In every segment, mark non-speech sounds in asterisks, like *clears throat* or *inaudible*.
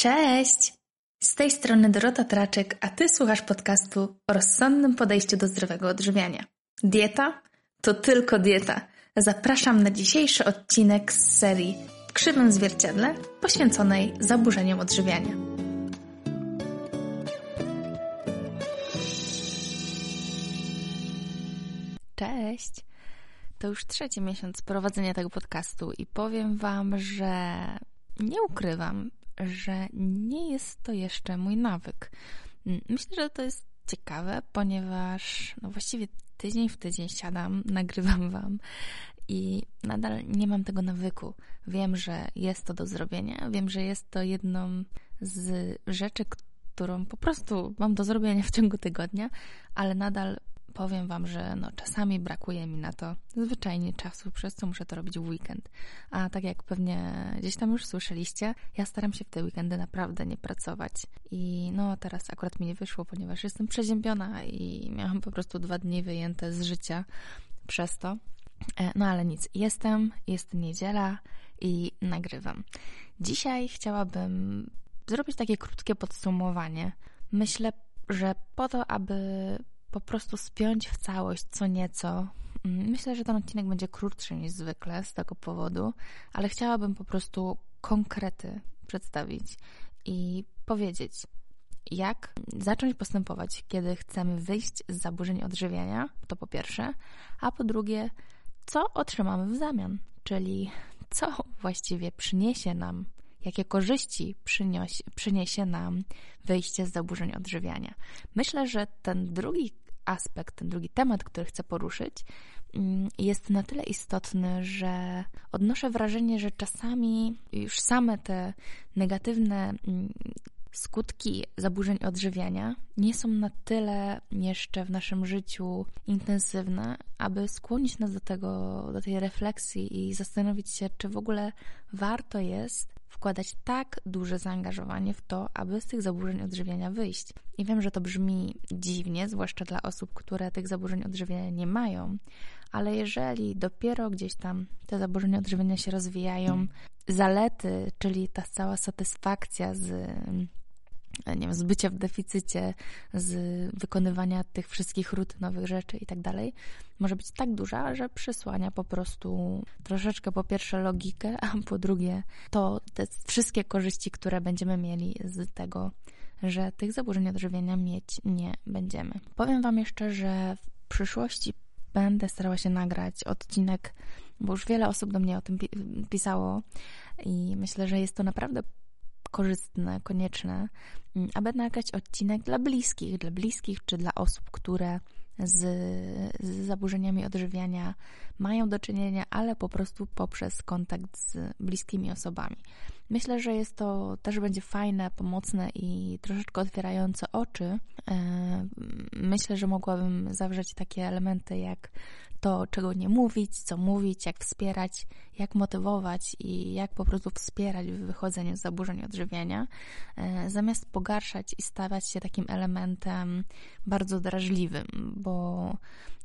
Cześć! Z tej strony Dorota Traczek, a Ty słuchasz podcastu o rozsądnym podejściu do zdrowego odżywiania. Dieta? To tylko dieta. Zapraszam na dzisiejszy odcinek z serii w krzywym zwierciadle poświęconej zaburzeniom odżywiania. Cześć! To już trzeci miesiąc prowadzenia tego podcastu i powiem Wam, że nie ukrywam, że nie jest to jeszcze mój nawyk. Myślę, że to jest ciekawe, ponieważ no właściwie tydzień w tydzień siadam, *laughs* nagrywam Wam i nadal nie mam tego nawyku. Wiem, że jest to do zrobienia, wiem, że jest to jedną z rzeczy, którą po prostu mam do zrobienia w ciągu tygodnia, ale nadal powiem Wam, że no, czasami brakuje mi na to zwyczajnie czasu, przez co muszę to robić w weekend. A tak jak pewnie gdzieś tam już słyszeliście, ja staram się w te weekendy naprawdę nie pracować. I no teraz akurat mi nie wyszło, ponieważ jestem przeziębiona i miałam po prostu dwa dni wyjęte z życia przez to. E, no ale nic, jestem, jest niedziela i nagrywam. Dzisiaj chciałabym zrobić takie krótkie podsumowanie. Myślę, że po to, aby po prostu spiąć w całość co nieco. Mm, myślę, że ten odcinek będzie krótszy niż zwykle z tego powodu, ale chciałabym po prostu konkrety przedstawić i powiedzieć, jak zacząć postępować, kiedy chcemy wyjść z zaburzeń odżywiania, to po pierwsze, a po drugie, co otrzymamy w zamian, czyli co właściwie przyniesie nam jakie korzyści przyniesie, przyniesie nam wyjście z zaburzeń odżywiania. Myślę, że ten drugi aspekt, ten drugi temat, który chcę poruszyć, mm, jest na tyle istotny, że odnoszę wrażenie, że czasami już same te negatywne mm, skutki zaburzeń odżywiania nie są na tyle jeszcze w naszym życiu intensywne, aby skłonić nas do tego, do tej refleksji i zastanowić się, czy w ogóle warto jest wkładać tak duże zaangażowanie w to, aby z tych zaburzeń odżywiania wyjść. I wiem, że to brzmi dziwnie, zwłaszcza dla osób, które tych zaburzeń odżywiania nie mają, ale jeżeli dopiero gdzieś tam te zaburzenia odżywiania się rozwijają, zalety, czyli ta cała satysfakcja z nie wiem, z bycia w deficycie, z wykonywania tych wszystkich rutynowych rzeczy i tak dalej, może być tak duża, że przysłania po prostu troszeczkę po pierwsze logikę, a po drugie to te wszystkie korzyści, które będziemy mieli z tego, że tych zaburzeń odżywienia mieć nie będziemy. Powiem Wam jeszcze, że w przyszłości będę starała się nagrać odcinek, bo już wiele osób do mnie o tym pisało i myślę, że jest to naprawdę korzystne, konieczne, mm, aby nagrać odcinek dla bliskich, dla bliskich czy dla osób, które z, z zaburzeniami odżywiania mają do czynienia, ale po prostu poprzez kontakt z bliskimi osobami. Myślę, że jest to też będzie fajne, pomocne i troszeczkę otwierające oczy. E, myślę, że mogłabym zawrzeć takie elementy jak to, czego nie mówić, co mówić, jak wspierać, jak motywować i jak po prostu wspierać w wychodzeniu z zaburzeń odżywiania, e, zamiast pogarszać i stawać się takim elementem bardzo drażliwym, bo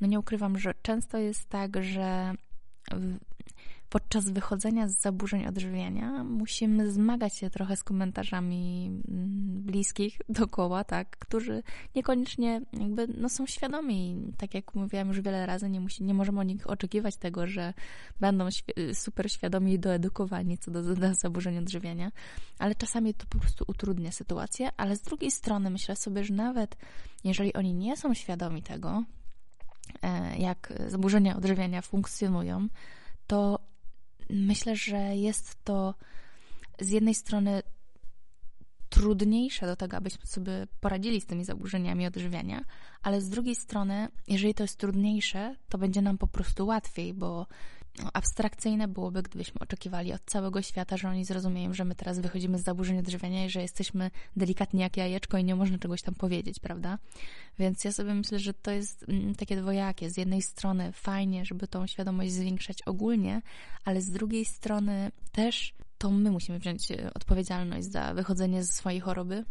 no nie ukrywam, że często jest tak, że podczas wychodzenia z zaburzeń odżywiania musimy zmagać się trochę z komentarzami mm, bliskich *laughs* dookoła, tak, którzy niekoniecznie jakby no, są świadomi. Tak jak mówiłam już wiele razy, nie, musi, nie możemy od nich oczekiwać tego, że będą super świadomi i doedukowani co do, do zaburzeń odżywiania, ale czasami to po prostu utrudnia sytuację, ale z drugiej strony myślę sobie, że nawet jeżeli oni nie są świadomi tego, e, jak zaburzenia odżywiania funkcjonują, to myślę, że jest to z jednej strony trudniejsze do tego, abyśmy sobie poradzili z tymi zaburzeniami odżywiania, ale z drugiej strony, jeżeli to jest trudniejsze, to będzie nam po prostu łatwiej, bo abstrakcyjne byłoby, gdybyśmy oczekiwali od całego świata, że oni zrozumieją, że my teraz wychodzimy z zaburzeń odżywiania i że jesteśmy delikatni jak jajeczko i nie można czegoś tam powiedzieć, prawda? Więc ja sobie myślę, że to jest mm, takie dwojakie. Z jednej strony fajnie, żeby tą świadomość zwiększać ogólnie, ale z drugiej strony też to my musimy wziąć e, odpowiedzialność za wychodzenie ze swojej choroby,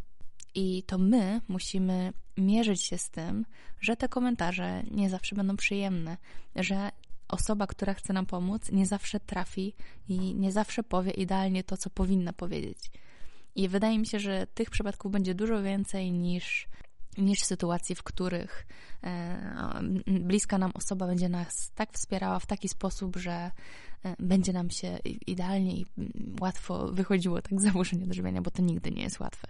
i to my musimy mierzyć się z tym, że te komentarze nie zawsze będą przyjemne, że osoba, która chce nam pomóc, nie zawsze trafi i nie zawsze powie idealnie to, co powinna powiedzieć. I wydaje mi się, że tych przypadków będzie dużo więcej niż niż sytuacji, w których e, bliska nam osoba będzie nas tak wspierała w taki sposób, że e, będzie nam się idealnie i łatwo wychodziło tak z zaburzeń odżywiania, bo to nigdy nie jest łatwe.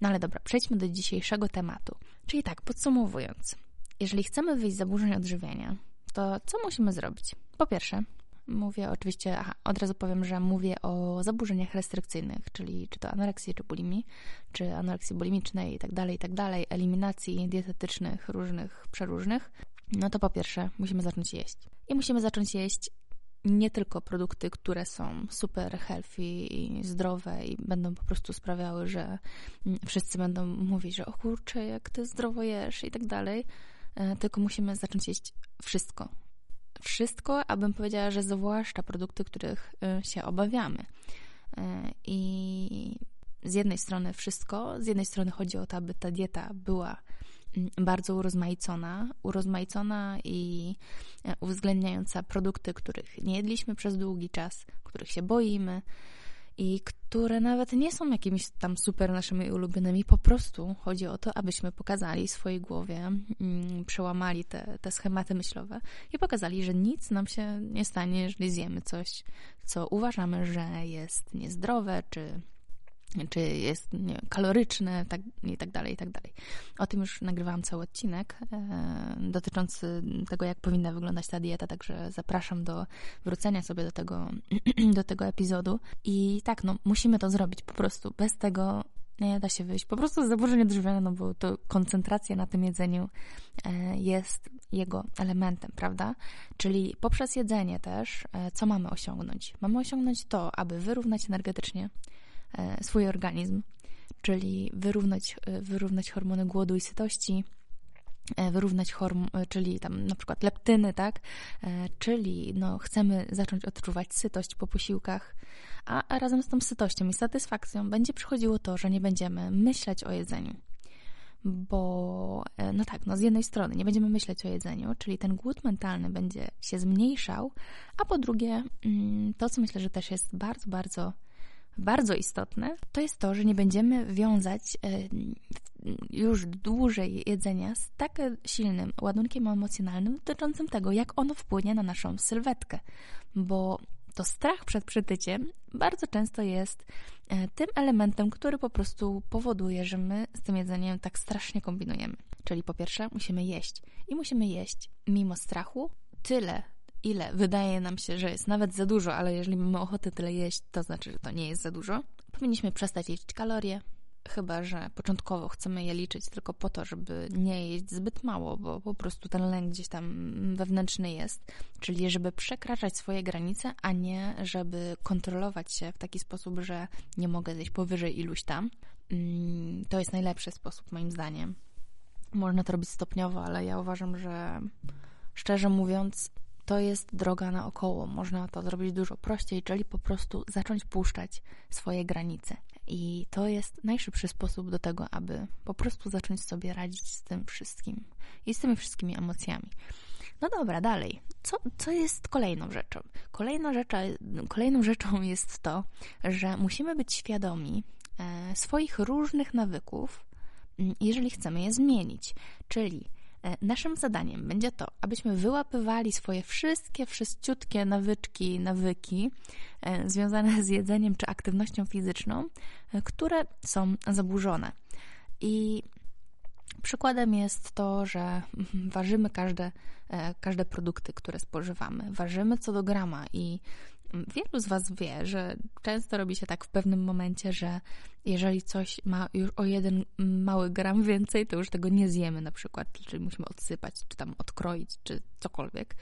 No ale dobra, przejdźmy do dzisiejszego tematu. Czyli tak, podsumowując, jeżeli chcemy wyjść z zaburzeń odżywiania, to co musimy zrobić? Po pierwsze, Mówię oczywiście, aha, od razu powiem, że mówię o zaburzeniach restrykcyjnych, czyli czy to anoreksji, czy bulimii, czy anoreksji bulimicznej i tak dalej, i tak dalej, eliminacji dietetycznych różnych, przeróżnych. No to po pierwsze musimy zacząć jeść. I musimy zacząć jeść nie tylko produkty, które są super healthy i zdrowe i będą po prostu sprawiały, że wszyscy będą mówić, że o kurczę, jak ty zdrowo jesz i tak dalej, tylko musimy zacząć jeść wszystko wszystko, abym powiedziała, że zwłaszcza produkty, których y, się obawiamy. Y, I z jednej strony wszystko, z jednej strony chodzi o to, aby ta dieta była mm, bardzo urozmaicona, urozmaicona i e, uwzględniająca produkty, których nie jedliśmy przez długi czas, których się boimy, i które nawet nie są jakimiś tam super naszymi ulubionymi. Po prostu chodzi o to, abyśmy pokazali swojej głowie, mm, przełamali te, te schematy myślowe i pokazali, że nic nam się nie stanie, jeżeli zjemy coś, co uważamy, że jest niezdrowe, czy czy jest nie, kaloryczne tak, i tak dalej, i tak dalej. O tym już nagrywałam cały odcinek e, dotyczący tego, jak powinna wyglądać ta dieta, także zapraszam do wrócenia sobie do tego, *clears throat* do tego epizodu. I tak, no, musimy to zrobić po prostu. Bez tego nie da się wyjść. Po prostu zaburzenie odżywiania, no bo to koncentracja na tym jedzeniu e, jest jego elementem, prawda? Czyli poprzez jedzenie też, e, co mamy osiągnąć? Mamy osiągnąć to, aby wyrównać energetycznie swój organizm, czyli wyrównać, e, wyrównać hormony głodu i sytości, e, wyrównać horm, czyli tam na przykład leptyny, tak? Czyli no, chcemy zacząć odczuwać sytość po posiłkach, a razem z tą sytością i satysfakcją będzie przychodziło to, że nie będziemy myśleć o jedzeniu. Bo, no tak, no z jednej strony nie będziemy myśleć o jedzeniu, czyli ten głód mentalny będzie się zmniejszał, a po drugie, mm, to co myślę, że też jest bardzo, bardzo bardzo istotne, to jest to, że nie będziemy wiązać e, już dłużej jedzenia z tak silnym ładunkiem emocjonalnym dotyczącym tego, jak ono wpłynie na naszą sylwetkę, bo to strach przed przytyciem bardzo często jest e, tym elementem, który po prostu powoduje, że my z tym jedzeniem tak strasznie kombinujemy. Czyli po pierwsze musimy jeść i musimy jeść mimo strachu tyle, ile wydaje nam się, że jest nawet za dużo, ale jeżeli mamy ochotę tyle jeść, to znaczy, że to nie jest za dużo. Powinniśmy przestać liczyć kalorie, chyba że początkowo chcemy je liczyć tylko po to, żeby nie jeść zbyt mało, bo po prostu ten lęk gdzieś tam wewnętrzny jest, czyli żeby przekraczać swoje granice, a nie żeby kontrolować się w taki sposób, że nie mogę zjeść powyżej iluś tam. Mm, to jest najlepszy sposób, moim zdaniem. Można to robić stopniowo, ale ja uważam, że szczerze mówiąc, to jest droga naokoło. Można to zrobić dużo prościej, czyli po prostu zacząć puszczać swoje granice. I to jest najszybszy sposób do tego, aby po prostu zacząć sobie radzić z tym wszystkim i z tymi wszystkimi emocjami. No dobra, dalej. Co, co jest kolejną rzeczą? Kolejna rzecza, kolejną rzeczą *laughs* jest to, że musimy być świadomi e, swoich różnych nawyków, jeżeli chcemy je zmienić. Czyli naszym zadaniem będzie to, abyśmy wyłapywali swoje wszystkie, wszyściutkie nawyczki, nawyki e, związane z jedzeniem czy aktywnością fizyczną, e, które są zaburzone. I Przykładem jest to, że *laughs* ważymy każde, każde produkty, które spożywamy. Ważymy co do grama i Wielu z Was wie, że często robi się tak w pewnym momencie, że jeżeli coś ma już o jeden mały gram więcej, to już tego nie zjemy na przykład, czyli musimy odsypać, czy tam odkroić, czy cokolwiek.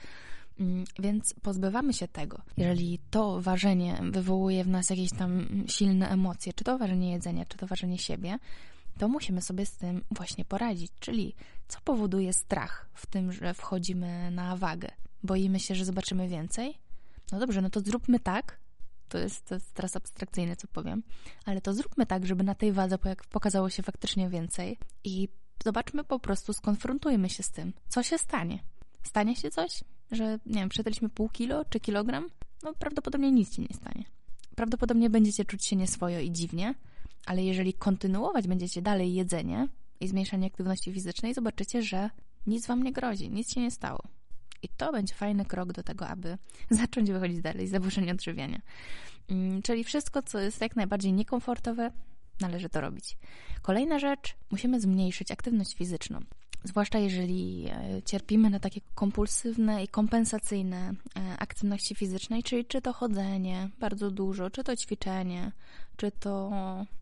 Mm, więc pozbywamy się tego. Jeżeli to ważenie wywołuje w nas jakieś tam silne emocje, czy to ważenie jedzenia, czy to ważenie siebie, to musimy sobie z tym właśnie poradzić. Czyli co powoduje strach w tym, że wchodzimy na wagę? Boimy się, że zobaczymy więcej? No dobrze, no to zróbmy tak, to jest, to jest teraz abstrakcyjne, co powiem, ale to zróbmy tak, żeby na tej wadze pokazało się faktycznie więcej i zobaczmy po prostu, skonfrontujmy się z tym, co się stanie. Stanie się coś, że, nie wiem, przetaliśmy pół kilo czy kilogram? No prawdopodobnie nic ci nie stanie. Prawdopodobnie będziecie czuć się nieswojo i dziwnie, Ale jeżeli kontynuować będziecie dalej jedzenie i zmniejszanie aktywności fizycznej, zobaczycie, że nic wam nie grozi, nic się nie stało. I to będzie fajny krok do tego, aby *laughs* zacząć wychodzić dalej z zaburzeń odżywiania. Mm, czyli wszystko, co jest jak najbardziej niekomfortowe, należy to robić. Kolejna rzecz, musimy zmniejszyć aktywność fizyczną. Zwłaszcza jeżeli e, cierpimy na takie kompulsywne i kompensacyjne e, aktywności fizycznej, czyli czy to chodzenie bardzo dużo, czy to ćwiczenie, czy to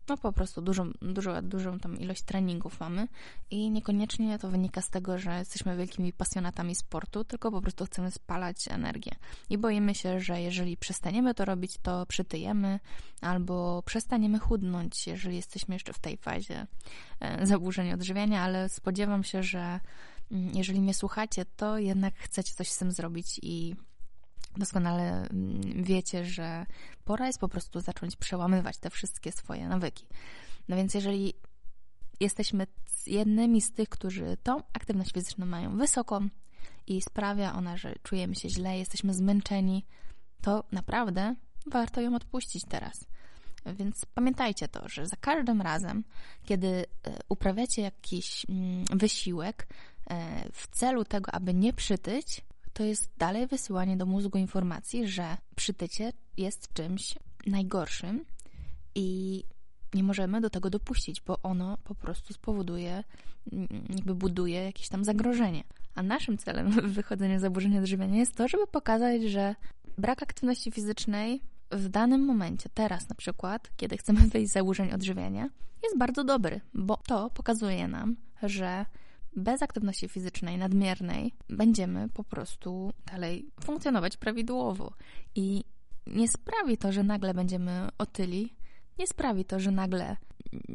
no po prostu dużą, dużą, dużą tam ilość treningów mamy i niekoniecznie to wynika z tego, że jesteśmy wielkimi pasjonatami sportu, tylko po prostu chcemy spalać energię. I boimy się, że jeżeli przestaniemy to robić, to przytyjemy albo przestaniemy chudnąć, jeżeli jesteśmy jeszcze w tej fazie e, zaburzeń odżywiania, ale spodziewam się, że mm, jeżeli mnie słuchacie, to jednak chcecie coś z tym zrobić i doskonale mm, wiecie, że pora jest po prostu zacząć przełamywać te wszystkie swoje nawyki. No więc jeżeli jesteśmy jednymi z tych, którzy tą aktywność fizyczną mają wysoką i sprawia ona, że czujemy się źle, jesteśmy zmęczeni, to naprawdę warto ją odpuścić teraz. Więc pamiętajcie to, że za każdym razem, kiedy e, uprawiacie jakiś mm, wysiłek e, w celu tego, aby nie przytyć, to jest dalej wysyłanie do mózgu informacji, że przytycie jest czymś najgorszym i nie możemy do tego dopuścić, bo ono po prostu spowoduje, mm, jakby buduje jakieś tam zagrożenie. A naszym celem *laughs* w wychodzeniu z zaburzenia odżywiania jest to, żeby pokazać, że brak aktywności fizycznej w danym momencie, teraz na przykład, kiedy chcemy wyjść z zaburzeń odżywiania, jest bardzo dobry, bo to pokazuje nam, że bez aktywności fizycznej nadmiernej będziemy po prostu dalej funkcjonować prawidłowo. I nie sprawi to, że nagle będziemy otyli, nie sprawi to, że nagle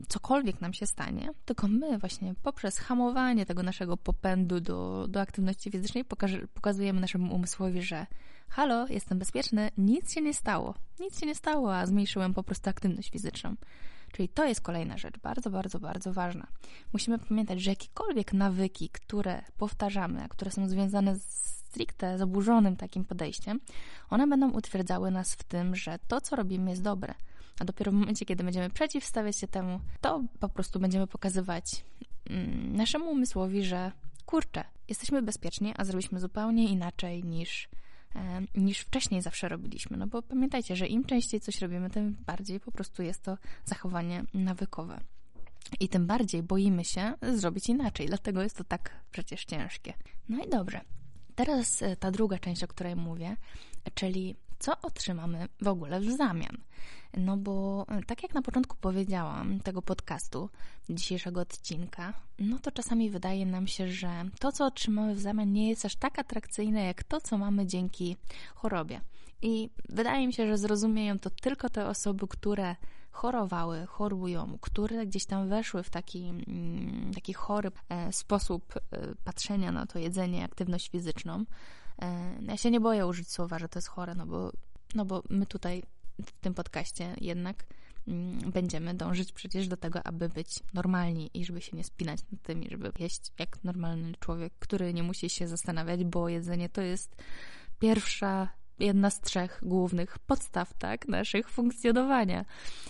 cokolwiek nam się stanie, tylko my właśnie poprzez hamowanie tego naszego popędu do, do aktywności fizycznej pokazujemy naszemu umysłowi, że halo, jestem bezpieczny, nic się nie stało. Nic się nie stało, a zmniejszyłem po prostu aktywność fizyczną. Czyli to jest kolejna rzecz, bardzo, bardzo, bardzo ważna. Musimy pamiętać, że jakiekolwiek nawyki, które powtarzamy, a które są związane z stricte zaburzonym takim podejściem, one będą utwierdzały nas w tym, że to, co robimy, jest dobre. A dopiero w momencie, kiedy będziemy przeciwstawiać się temu, to po prostu będziemy pokazywać mm, naszemu umysłowi, że kurczę, jesteśmy bezpieczni, a zrobiliśmy zupełnie inaczej niż niż wcześniej zawsze robiliśmy. No bo pamiętajcie, że im częściej coś robimy, tym bardziej po prostu jest to zachowanie nawykowe. I tym bardziej boimy się zrobić inaczej, dlatego jest to tak przecież ciężkie. No i dobrze. Teraz e, ta druga część, o której mówię, czyli co otrzymamy w ogóle w zamian. No bo e, tak jak na początku powiedziałam tego podcastu, dzisiejszego odcinka, no to czasami wydaje nam się, że to, co otrzymamy w zamian, nie jest aż tak atrakcyjne, jak to, co mamy dzięki chorobie. I wydaje mi się, że zrozumieją to tylko te osoby, które chorowały, chorują, które gdzieś tam weszły w taki, mm, taki chory e, sposób e, patrzenia na to jedzenie, aktywność fizyczną. Ja się nie boję użyć słowa, że to jest chore, no bo, no bo my tutaj w tym podcaście jednak mm, będziemy dążyć przecież do tego, aby być normalni i żeby się nie spinać nad tym, żeby jeść jak normalny człowiek, który nie musi się zastanawiać, bo jedzenie to jest pierwsza jedna z trzech głównych podstaw tak, naszych funkcjonowania.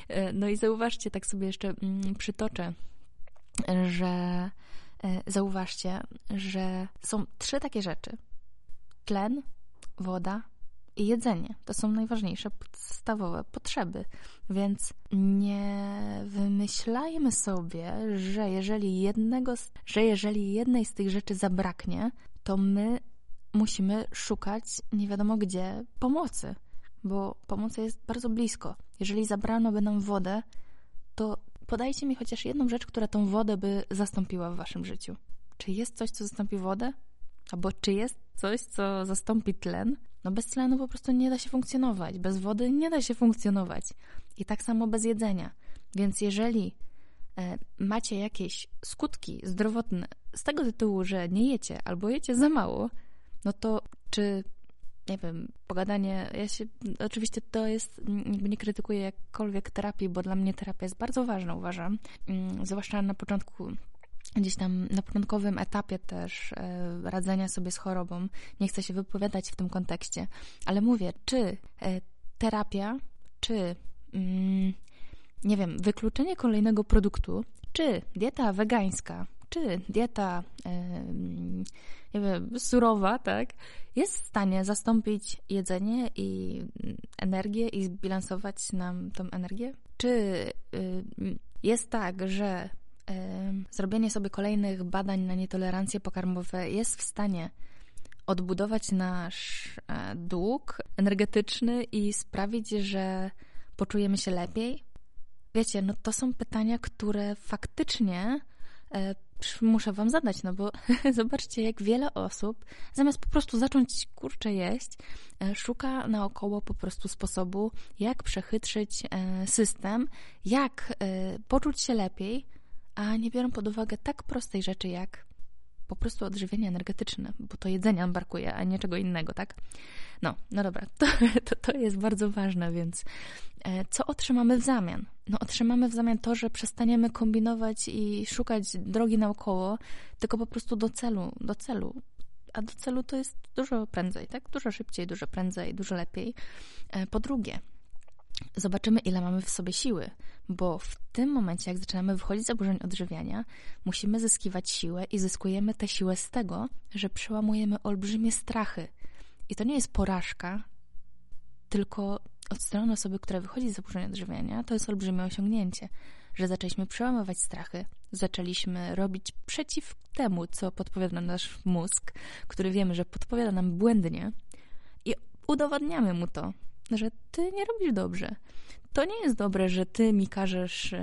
E, no i zauważcie, tak sobie jeszcze mm, przytoczę, że e, zauważcie, że są trzy takie rzeczy. Tlen, woda i jedzenie. To są najważniejsze podstawowe potrzeby. Więc nie wymyślajmy sobie, że jeżeli jednego, że jeżeli jednej z tych rzeczy zabraknie, to my musimy szukać nie wiadomo gdzie pomocy, bo pomoc jest bardzo blisko. Jeżeli zabrano by nam wodę, to podajcie mi chociaż jedną rzecz, która tą wodę by zastąpiła w waszym życiu. Czy jest coś, co zastąpi wodę? Albo czy jest coś, co zastąpi tlen? No bez tlenu po prostu nie da się funkcjonować, bez wody nie da się funkcjonować. I tak samo bez jedzenia. Więc jeżeli e, macie jakieś skutki zdrowotne z tego tytułu, że nie jecie albo jecie za mało, no to czy nie wiem, pogadanie, ja się, oczywiście to jest, jakby nie krytykuję jakkolwiek terapii, bo dla mnie terapia jest bardzo ważna, uważam, mm, zwłaszcza na początku gdzieś tam na początkowym etapie też e, radzenia sobie z chorobą. Nie chcę się wypowiadać w tym kontekście, ale mówię, czy e, terapia, czy mm, nie wiem, wykluczenie kolejnego produktu, czy dieta wegańska, czy dieta nie wiem, surowa, tak, jest w stanie zastąpić jedzenie i energię i zbilansować nam tą energię? Czy y, jest tak, że zrobienie sobie kolejnych badań na nietolerancje pokarmowe jest w stanie odbudować nasz e, dług energetyczny i sprawić, że poczujemy się lepiej? Wiecie, no to są pytania, które faktycznie e, muszę wam zadać, no bo *laughs* zobaczcie, jak wiele osób zamiast po prostu zacząć kurczę jeść, e, szuka naokoło po prostu sposobu, jak przechytrzyć system, jak poczuć się lepiej, a nie biorą pod uwagę tak prostej rzeczy jak po prostu odżywienie energetyczne, bo to jedzenia nam brakuje, a nie czego innego, tak? No, no dobra, *laughs* to, to, to jest bardzo ważne, więc e, co otrzymamy w zamian? No, otrzymamy w zamian to, że przestaniemy kombinować i szukać drogi naokoło, tylko po prostu do celu, do celu. A do celu to jest dużo prędzej, tak? Dużo szybciej, dużo prędzej, dużo lepiej. E, po drugie, zobaczymy, ile mamy w sobie siły, bo w tym momencie, jak zaczynamy wychodzić z zaburzeń odżywiania, musimy zyskiwać siłę i zyskujemy tę siłę z tego, że przełamujemy olbrzymie strachy. I to nie jest porażka, tylko od strony osoby, która wychodzi z zaburzeń odżywiania, to jest olbrzymie osiągnięcie, że zaczęliśmy przełamywać strachy, zaczęliśmy robić przeciw temu, co podpowiada nam nasz mózg, który wiemy, że podpowiada nam błędnie i udowadniamy mu to, że ty nie robisz dobrze. To nie jest dobre, że ty mi każesz,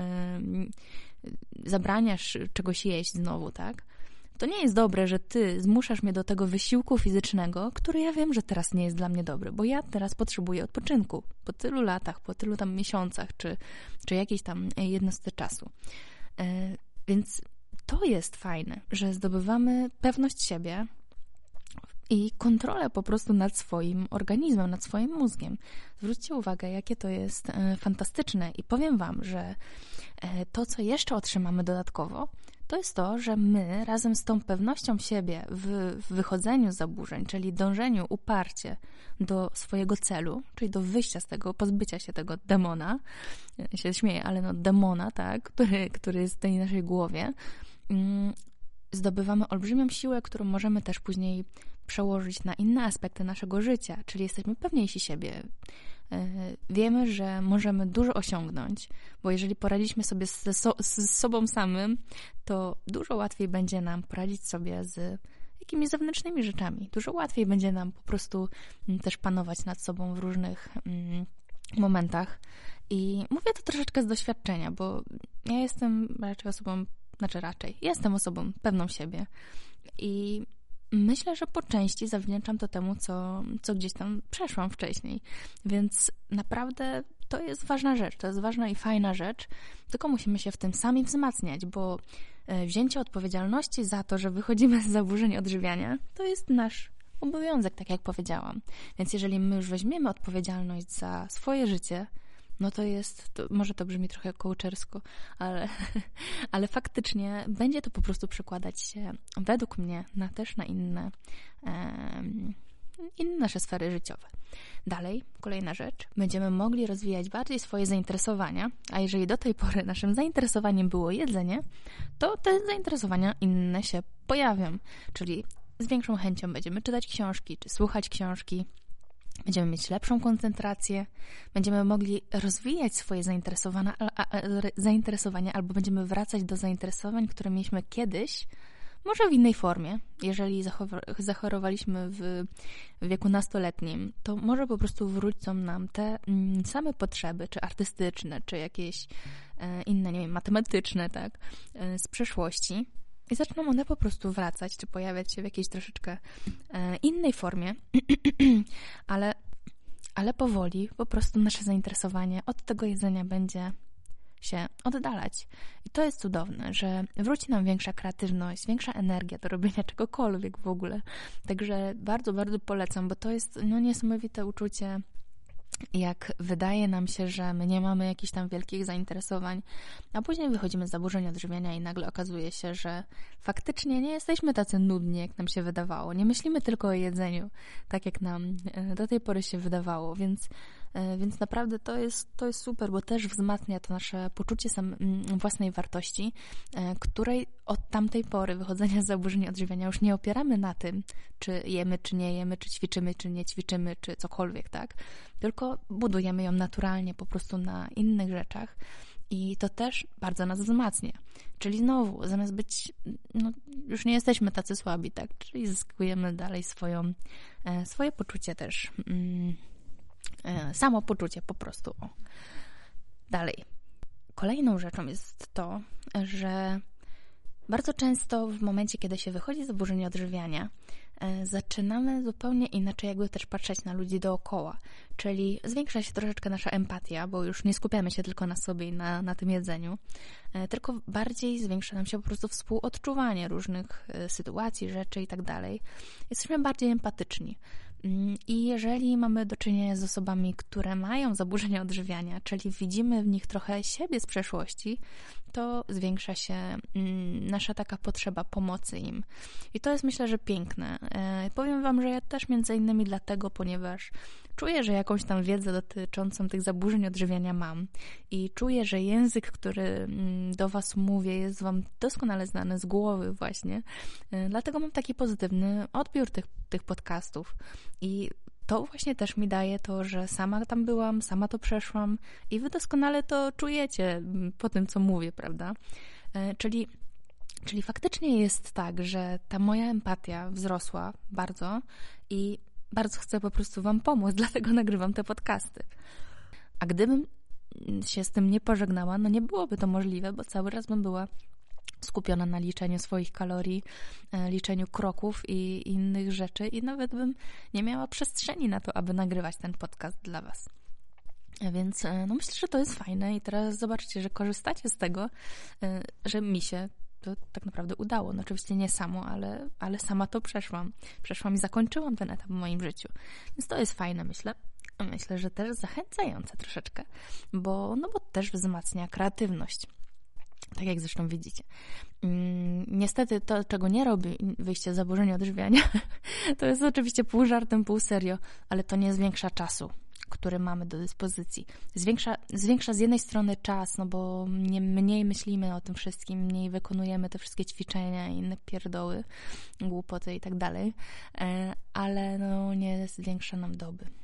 zabraniasz czegoś jeść znowu, tak? To nie jest dobre, że ty zmuszasz mnie do tego wysiłku fizycznego, który ja wiem, że teraz nie jest dla mnie dobry, bo ja teraz potrzebuję odpoczynku po tylu latach, po tylu tam miesiącach, czy, czy jakiejś tam jednostce czasu. E, więc to jest fajne, że zdobywamy pewność siebie, i kontrolę po prostu nad swoim organizmem, nad swoim mózgiem. Zwróćcie uwagę, jakie to jest e, fantastyczne i powiem Wam, że e, to, co jeszcze otrzymamy dodatkowo, to jest to, że my razem z tą pewnością siebie w, wychodzeniu z zaburzeń, czyli dążeniu uparcie do swojego celu, czyli do wyjścia z tego, pozbycia się tego demona, ja się śmieję, ale no demona, tak, który, który jest w tej naszej głowie, mm, zdobywamy olbrzymią siłę, którą możemy też później przełożyć na inne aspekty naszego życia, czyli jesteśmy pewniejsi siebie. E, wiemy, że możemy dużo osiągnąć, bo jeżeli poradziliśmy sobie z, so, z sobą samym, to dużo łatwiej będzie nam poradzić sobie z jakimiś zewnętrznymi rzeczami. Dużo łatwiej będzie nam po prostu mm, też panować nad sobą w różnych mm, momentach. I mówię to troszeczkę z doświadczenia, bo ja jestem raczej osobą, znaczy raczej, jestem osobą pewną siebie. I Myślę, że po części zawdzięczam to temu, co, co gdzieś tam przeszłam wcześniej. Więc naprawdę to jest ważna rzecz, to jest ważna i fajna rzecz, tylko musimy się w tym sami wzmacniać, bo e, wzięcie odpowiedzialności za to, że wychodzimy z zaburzeń odżywiania, to jest nasz obowiązek, tak jak powiedziałam. Więc jeżeli my już weźmiemy odpowiedzialność za swoje życie, no to jest, to, może to brzmi trochę kołczersko, ale, *laughs* ale faktycznie będzie to po prostu przekładać się według mnie na też na inne, um, inne nasze sfery życiowe. Dalej, kolejna rzecz, będziemy mogli rozwijać bardziej swoje zainteresowania, a jeżeli do tej pory naszym zainteresowaniem było jedzenie, to te zainteresowania inne się pojawią, czyli z większą chęcią będziemy czytać książki, czy słuchać książki, Będziemy mieć lepszą koncentrację, będziemy mogli rozwijać swoje zainteresowania, albo będziemy wracać do zainteresowań, które mieliśmy kiedyś, może w innej formie. Jeżeli zachorowaliśmy w wieku nastoletnim, to może po prostu wrócą nam te mm, same potrzeby, czy artystyczne, czy jakieś e, inne, nie wiem, matematyczne, tak, e, z przeszłości i zaczną one po prostu wracać, czy pojawiać się w jakiejś troszeczkę e, innej formie, *clears throat* ale, ale powoli po prostu nasze zainteresowanie od tego jedzenia będzie się oddalać. I to jest cudowne, że wróci nam większa kreatywność, większa energia do robienia *laughs* czegokolwiek w ogóle. Także bardzo, bardzo polecam, bo to jest no, niesamowite uczucie jak wydaje nam się, że my nie mamy jakichś tam wielkich zainteresowań, a później wychodzimy z zaburzeń odżywiania i nagle okazuje się, że faktycznie nie jesteśmy tacy nudni, jak nam się wydawało. Nie myślimy tylko o jedzeniu, tak jak nam e, do tej pory się wydawało, więc więc naprawdę to jest, to jest super, bo też wzmacnia to nasze poczucie sam, własnej wartości, e, której od tamtej pory wychodzenia z zaburzeń odżywiania już nie opieramy na tym, czy jemy, czy nie jemy, czy ćwiczymy, czy nie ćwiczymy, czy cokolwiek, tak? Tylko budujemy ją naturalnie po prostu na innych rzeczach. I to też bardzo nas wzmacnia. Czyli znowu, zamiast być, no, już nie jesteśmy tacy słabi, tak? Czyli zyskujemy dalej swoją, e, swoje poczucie też, mm, e, samopoczucie po prostu. O. Dalej. Kolejną rzeczą jest to, że bardzo często w momencie, kiedy się wychodzi z zaburzenia odżywiania, E, zaczynamy zupełnie inaczej jakby też patrzeć na ludzi dookoła. Czyli zwiększa się troszeczkę nasza empatia, bo już nie skupiamy się tylko na sobie i na, na tym jedzeniu, e, tylko bardziej zwiększa nam się po prostu współodczuwanie różnych e, sytuacji, rzeczy i tak dalej. Jesteśmy bardziej empatyczni. Mm, I jeżeli mamy do czynienia z osobami, które mają zaburzenia odżywiania, czyli widzimy w nich trochę siebie z przeszłości, to zwiększa się mm, nasza taka potrzeba pomocy im. I to jest myślę, że piękne. E, powiem Wam, że ja też między innymi dlatego, ponieważ czuję, że jakąś tam wiedzę dotyczącą tych zaburzeń odżywiania mam i czuję, że język, który mm, do Was mówię, jest Wam doskonale znany z głowy właśnie. E, dlatego mam taki pozytywny odbiór tych, tych podcastów i to właśnie też mi daje to, że sama tam byłam, sama to przeszłam i wy doskonale to czujecie mm, po tym, co mówię, prawda? E, czyli, czyli faktycznie jest tak, że ta moja empatia wzrosła bardzo i bardzo chcę po prostu Wam pomóc, *laughs* dlatego nagrywam te podcasty. A gdybym się z tym nie pożegnała, no nie byłoby to możliwe, bo cały raz bym była skupiona na liczeniu swoich kalorii, e, liczeniu kroków i innych rzeczy, i nawet bym nie miała przestrzeni na to, aby nagrywać ten podcast dla Was. Więc e, no myślę, że to jest fajne i teraz zobaczcie, że korzystacie z tego, e, że mi się to tak naprawdę udało. No oczywiście nie samo, ale, ale sama to przeszłam. Przeszłam i zakończyłam ten etap w moim życiu. Więc to jest fajne, myślę. Myślę, że też zachęcające troszeczkę, bo, no bo też wzmacnia kreatywność. Tak jak zresztą widzicie. Mm, niestety to, czego nie robi wyjście z zaburzenia odżywiania, *laughs* to jest oczywiście pół żartem, pół serio, ale to nie zwiększa czasu, który mamy do dyspozycji. Zwiększa, zwiększa z jednej strony czas, no bo nie, mniej myślimy o tym wszystkim, mniej wykonujemy te wszystkie ćwiczenia i inne pierdoły, głupoty i tak dalej, e, ale no nie zwiększa nam doby.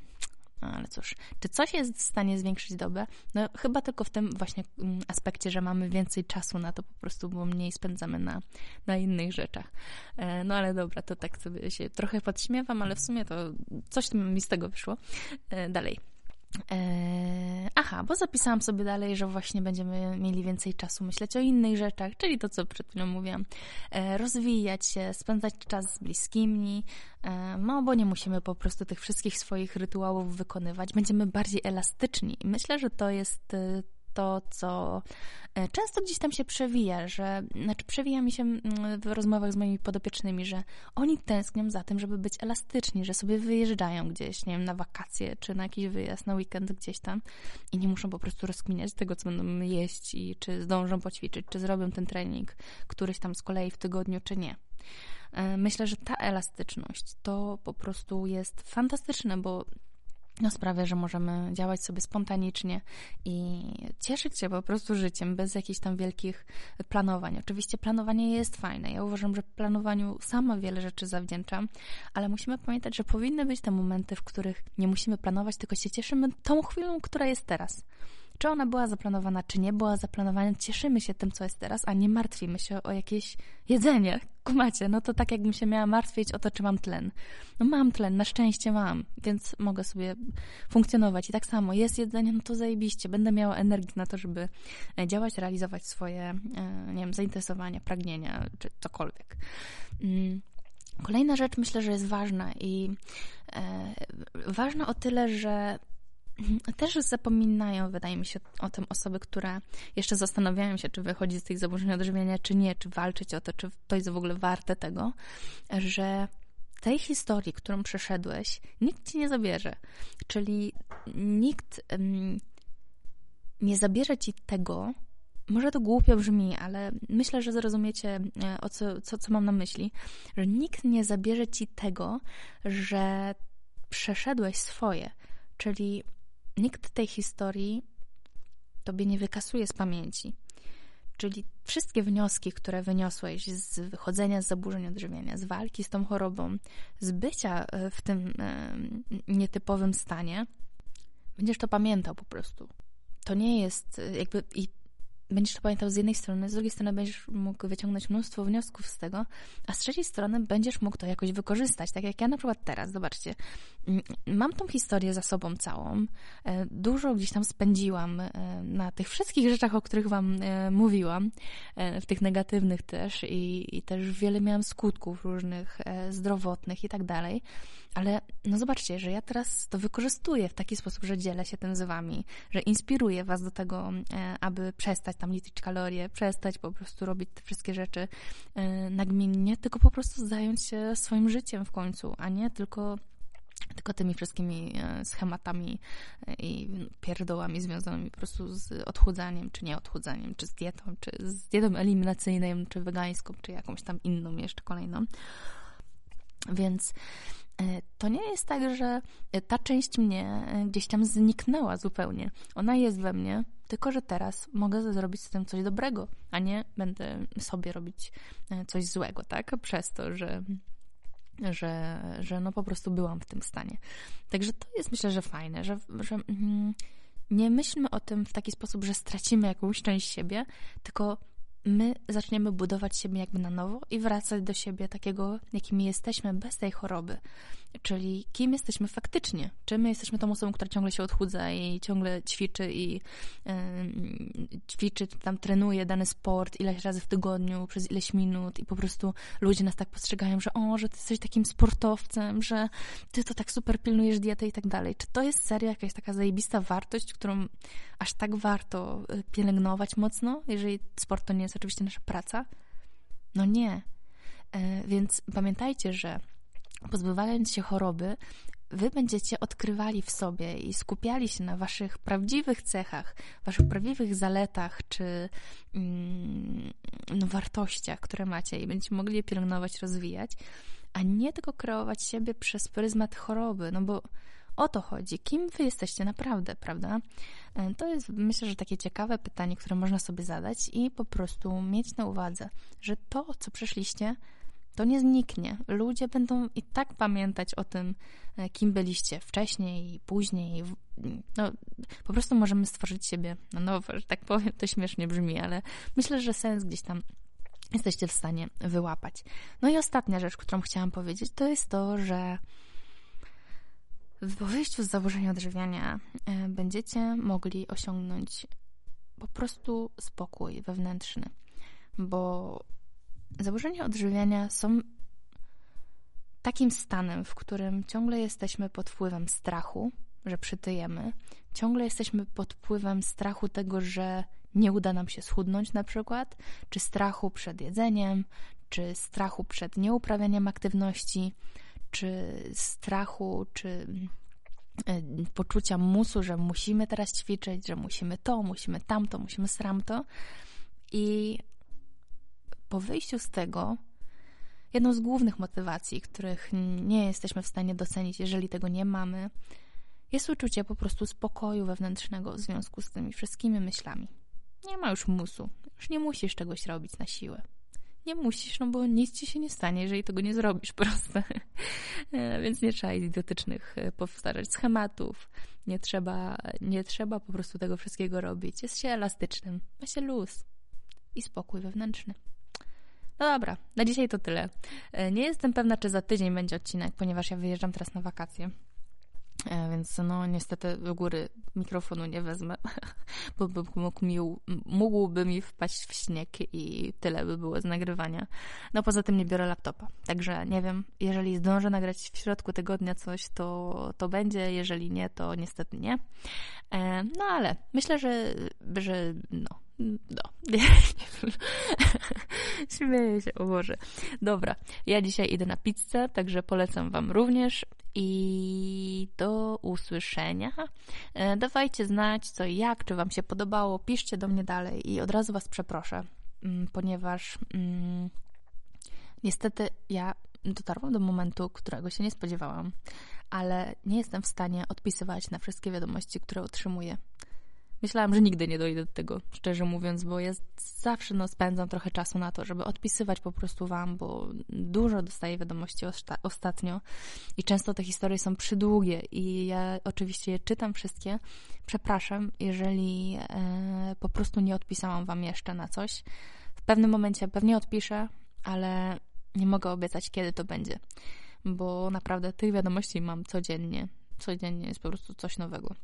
No, ale cóż, czy coś jest w stanie zwiększyć dobę? No chyba tylko w tym właśnie mm, aspekcie, że mamy więcej czasu na to po prostu, bo mniej spędzamy na, na innych rzeczach. E, no ale dobra, to tak sobie się trochę podśmiewam, ale w sumie to coś mi z tego wyszło. E, dalej. Eee, aha, bo zapisałam sobie dalej, że właśnie będziemy mieli więcej czasu myśleć o innych rzeczach, czyli to, co przed chwilą mówiłam. Eee, rozwijać się, spędzać czas z bliskimi, eee, no bo nie musimy po prostu tych wszystkich swoich rytuałów wykonywać. Będziemy bardziej elastyczni myślę, że to jest to, co e, często gdzieś tam się przewija, że, znaczy przewija mi się mm, w rozmowach z moimi podopiecznymi, że oni tęsknią za tym, żeby być elastyczni, że sobie wyjeżdżają gdzieś, nie wiem, na wakacje, czy na jakiś wyjazd, na weekend gdzieś tam i nie muszą po prostu rozkminiać tego, co będą jeść i czy zdążą poćwiczyć, czy zrobią ten trening któryś tam z kolei w tygodniu, czy nie. E, myślę, że ta elastyczność to po prostu jest fantastyczne, bo no, sprawia, że możemy działać sobie spontanicznie i cieszyć się po prostu życiem bez jakichś tam wielkich planowań. Oczywiście planowanie jest fajne. Ja uważam, że planowaniu sama wiele rzeczy zawdzięczam, ale musimy pamiętać, że powinny być te momenty, w których nie musimy planować, tylko się cieszymy tą chwilą, która jest teraz. Czy ona była zaplanowana, czy nie była zaplanowana, cieszymy się tym, co jest teraz, a nie martwimy się o jakieś jedzenie. *laughs* Kumacie, no to tak jakbym się miała martwić o to, czy mam tlen. No mam tlen, na szczęście mam, więc mogę sobie funkcjonować. I tak samo, jest jedzenie, no to zajebiście. Będę miała energię na to, żeby e, działać, realizować swoje, e, nie wiem, zainteresowania, pragnienia, czy cokolwiek. Mm. Kolejna rzecz myślę, że jest ważna i e, ważna o tyle, że też zapominają, wydaje mi się, o tym osoby, które jeszcze zastanawiają się, czy wychodzić z tych zaburzeń odżywiania, czy nie, czy walczyć o to, czy to jest w ogóle warte tego, że tej historii, którą przeszedłeś, nikt ci nie zabierze. Czyli nikt um, nie zabierze ci tego, może to głupio brzmi, ale myślę, że zrozumiecie, e, o co, co, co mam na myśli, że nikt nie zabierze ci tego, że przeszedłeś swoje. Czyli nikt tej historii tobie nie wykasuje z pamięci. Czyli wszystkie wnioski, które wyniosłeś z wychodzenia z zaburzeń odżywiania, z walki z tą chorobą, z bycia e, w tym e, nietypowym stanie, będziesz to pamiętał po prostu. To nie jest e, jakby i będziesz to pamiętał z jednej strony, z drugiej strony będziesz mógł wyciągnąć mnóstwo wniosków z tego, a z trzeciej strony będziesz mógł to jakoś wykorzystać. Tak jak ja na przykład teraz, zobaczcie, mm, mam tą historię za sobą całą, e, dużo gdzieś tam spędziłam e, na tych wszystkich rzeczach, o których Wam e, mówiłam, w tych negatywnych też i, i też wiele miałam skutków różnych zdrowotnych i tak dalej. Ale no zobaczcie, że ja teraz to wykorzystuję w taki sposób, że dzielę się tym z wami, że inspiruję was do tego, aby przestać tam liczyć kalorie, przestać po prostu robić te wszystkie rzeczy e, nagminnie, tylko po prostu zająć się swoim życiem w końcu, a nie tylko tylko tymi wszystkimi e, schematami i pierdołami związanymi po prostu z odchudzaniem, czy nieodchudzaniem, czy z dietą, czy z dietą eliminacyjną, czy wegańską, czy jakąś tam inną jeszcze kolejną. Więc to nie jest tak, że ta część mnie gdzieś tam zniknęła zupełnie. Ona jest we mnie, tylko że teraz mogę zrobić z tym coś dobrego, a nie będę sobie robić e, coś złego, tak? Przez to, że że, że no po prostu byłam w tym stanie. Także to jest myślę, że fajne, że, że mm, nie myślmy o tym w taki sposób, że stracimy jakąś część siebie, tylko my zaczniemy budować siebie jakby na nowo i wracać do siebie takiego, jakimi jesteśmy bez tej choroby. Czyli kim jesteśmy faktycznie? Czy my jesteśmy tą osobą, która ciągle się odchudza i ciągle ćwiczy i yy, ćwiczy, tam trenuje dany sport ileś razy w tygodniu, przez ileś minut i po prostu ludzie nas tak postrzegają, że o, że ty jesteś takim sportowcem, że ty to tak super pilnujesz diety i tak dalej. Czy to jest serio jakaś taka zajebista wartość, którą aż tak warto y, pielęgnować mocno, jeżeli sport to nie jest oczywiście nasza praca? No nie. Yy, więc pamiętajcie, że pozbywając się choroby, wy będziecie odkrywali w sobie i skupiali się na waszych prawdziwych cechach, waszych prawdziwych zaletach czy mm, no, wartościach, które macie i będziecie mogli je pielęgnować, rozwijać, a nie tylko kreować siebie przez pryzmat choroby, no bo o to chodzi. Kim wy jesteście naprawdę, prawda? E, to jest, myślę, że takie ciekawe pytanie, które można sobie zadać i po prostu mieć na uwadze, że to, co przeszliście, to nie zniknie. Ludzie będą i tak pamiętać o tym, e, kim byliście wcześniej i później. No, po prostu możemy stworzyć siebie na nowo, że tak powiem. To śmiesznie brzmi, ale myślę, że sens gdzieś tam jesteście w stanie wyłapać. No i ostatnia rzecz, którą chciałam powiedzieć, to jest to, że w wyjściu z założenia odżywiania e, będziecie mogli osiągnąć po prostu spokój wewnętrzny, bo Zaburzenia odżywiania są takim stanem, w którym ciągle jesteśmy pod wpływem strachu, że przytyjemy, ciągle jesteśmy pod wpływem strachu tego, że nie uda nam się schudnąć na przykład, czy strachu przed jedzeniem, czy strachu przed nieuprawianiem aktywności, czy strachu, czy e, poczucia musu, że musimy teraz ćwiczyć, że musimy to, musimy tamto, musimy sramto. I po wyjściu z tego, jedną z głównych motywacji, których nie jesteśmy w stanie docenić, jeżeli tego nie mamy, jest uczucie po prostu spokoju wewnętrznego w związku z tymi wszystkimi myślami. Nie ma już musu, już nie musisz czegoś robić na siłę. Nie musisz, no bo nic ci się nie stanie, jeżeli tego nie zrobisz, *laughs* proste. E, więc nie trzeba idiotycznych e, powtarzać schematów. Nie trzeba, nie trzeba po prostu tego wszystkiego robić. Jest się elastycznym, ma się luz i spokój wewnętrzny. No dobra, na dzisiaj to tyle. E, nie jestem pewna, czy za tydzień będzie odcinek, ponieważ ja wyjeżdżam teraz na wakacje. E, więc no niestety w góry mikrofonu nie wezmę, *laughs* bo by mógł mi, mógłby mi wpaść w śnieg i tyle by było z nagrywania. No poza tym nie biorę laptopa, także nie wiem, jeżeli zdążę nagrać w środku tygodnia coś, to, to będzie, jeżeli nie, to niestety nie. E, no ale myślę, że, że no, no. *laughs* Śmieję się, o Boże. Dobra, ja dzisiaj idę na pizzę, także polecam Wam również i do usłyszenia. E, dawajcie znać co i jak, czy Wam się podobało, piszcie do mnie dalej i od razu Was przeproszę, mm, ponieważ mm, niestety ja dotarłam do momentu, którego się nie spodziewałam, ale nie jestem w stanie odpisywać na wszystkie wiadomości, które otrzymuję. Myślałam, że nigdy nie dojdę do tego, szczerze mówiąc, bo ja zawsze no, spędzam trochę czasu na to, żeby odpisywać po prostu Wam, bo dużo dostaję wiadomości ostatnio i często te historie są przydługie i ja oczywiście je czytam wszystkie. Przepraszam, jeżeli e, po prostu nie odpisałam Wam jeszcze na coś. W pewnym momencie pewnie odpiszę, ale nie mogę obiecać, kiedy to będzie, bo naprawdę tych wiadomości mam codziennie. Codziennie jest po prostu coś nowego.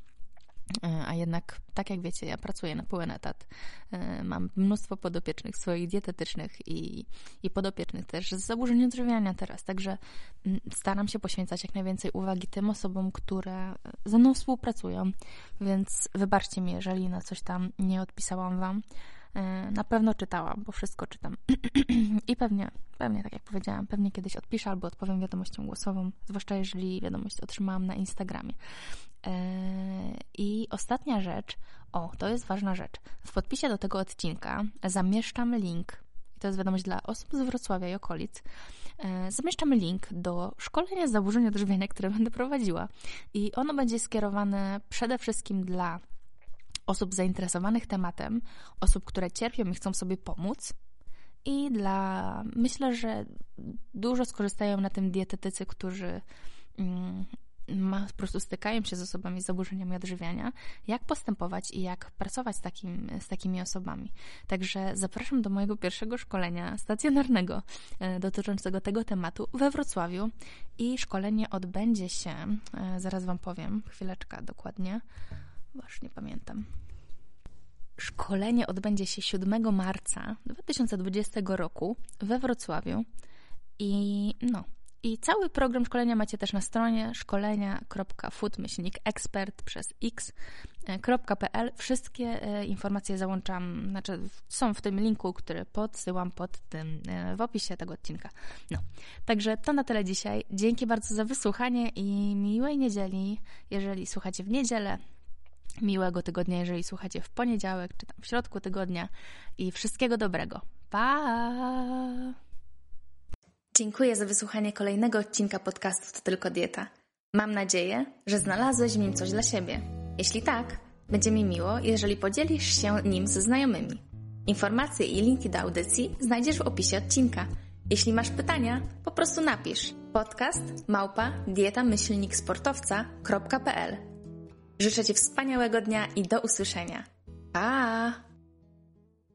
E, a jednak, tak jak wiecie, ja pracuję na pełen etat. E, mam mnóstwo podopiecznych swoich dietetycznych i, i podopiecznych też z zaburzeń odżywiania teraz. Także mm, staram się poświęcać jak najwięcej uwagi tym osobom, które ze mną współpracują. Więc wybaczcie mi, jeżeli na coś tam nie odpisałam Wam. E, na pewno czytałam, bo wszystko czytam. *clears throat* I pewnie, pewnie, tak jak powiedziałam, pewnie kiedyś odpiszę albo odpowiem wiadomością głosową, zwłaszcza jeżeli wiadomość otrzymałam na Instagramie. E, I ostatnia rzecz, o, to jest ważna rzecz. W podpisie do tego odcinka zamieszczam link, i to jest wiadomość dla osób z Wrocławia i okolic, e, zamieszczamy link do szkolenia zaburzeń odżywiania, które będę prowadziła. I ono będzie skierowane przede wszystkim dla osób zainteresowanych tematem, osób, które cierpią i chcą sobie pomóc. I dla, myślę, że dużo skorzystają na tym dietetycy, którzy mm, ma, po prostu stykają się z osobami z zaburzeniami odżywiania, jak postępować i jak pracować z, takim, z takimi osobami. Także zapraszam do mojego pierwszego szkolenia stacjonarnego e, dotyczącego tego tematu we Wrocławiu i szkolenie odbędzie się, e, zaraz Wam powiem, chwileczka dokładnie, Właśnie pamiętam. Szkolenie odbędzie się 7 marca 2020 roku we Wrocławiu. I no, i cały program szkolenia macie też na stronie szkolenia.food-expert przez x.pl. Wszystkie e, informacje załączam, znaczy są w tym linku, który podsyłam pod tym e, w opisie tego odcinka. No, także to na tyle dzisiaj. Dzięki bardzo za wysłuchanie i miłej niedzieli. Jeżeli słuchacie w niedzielę, miłego tygodnia, jeżeli słuchacie w poniedziałek, czy tam w środku tygodnia i wszystkiego dobrego. Pa! Dziękuję za wysłuchanie kolejnego odcinka podcastu To Tylko Dieta. Mam nadzieję, że znalazłeś w nim coś dla siebie. Jeśli tak, będzie mi miło, jeżeli podzielisz się nim ze znajomymi. Informacje i linki do audycji znajdziesz w opisie odcinka. Jeśli masz pytania, po prostu napisz podcast małpa dietamyślniksportowca.pl Życzę Ci wspaniałego dnia i do usłyszenia. Pa!